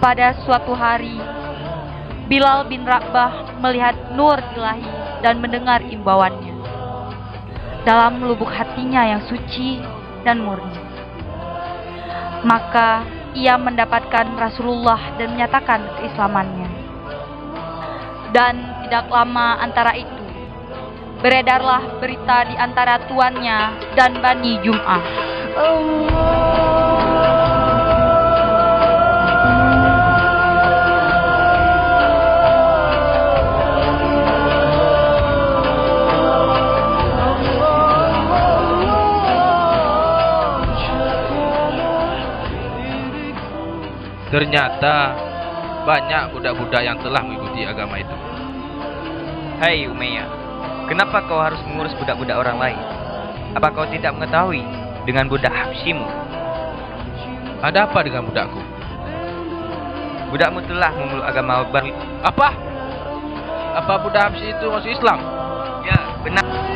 Pada suatu hari, Bilal bin Rabah melihat nur ilahi dan mendengar imbauannya. Dalam lubuk hatinya yang suci dan murni. Maka ia mendapatkan Rasulullah dan menyatakan keislamannya. Dan tidak lama antara itu, beredarlah berita di antara tuannya dan Bani Jum'ah. Ternyata banyak budak-budak yang telah mengikuti agama itu. Hai Umayyah, kenapa kau harus mengurus budak-budak orang lain? Apa kau tidak mengetahui dengan budak Habsyimu? Ada apa dengan budakku? Budakmu telah memeluk agama baru. Apa? Apa budak Habsyi itu masuk Islam? Ya, benar.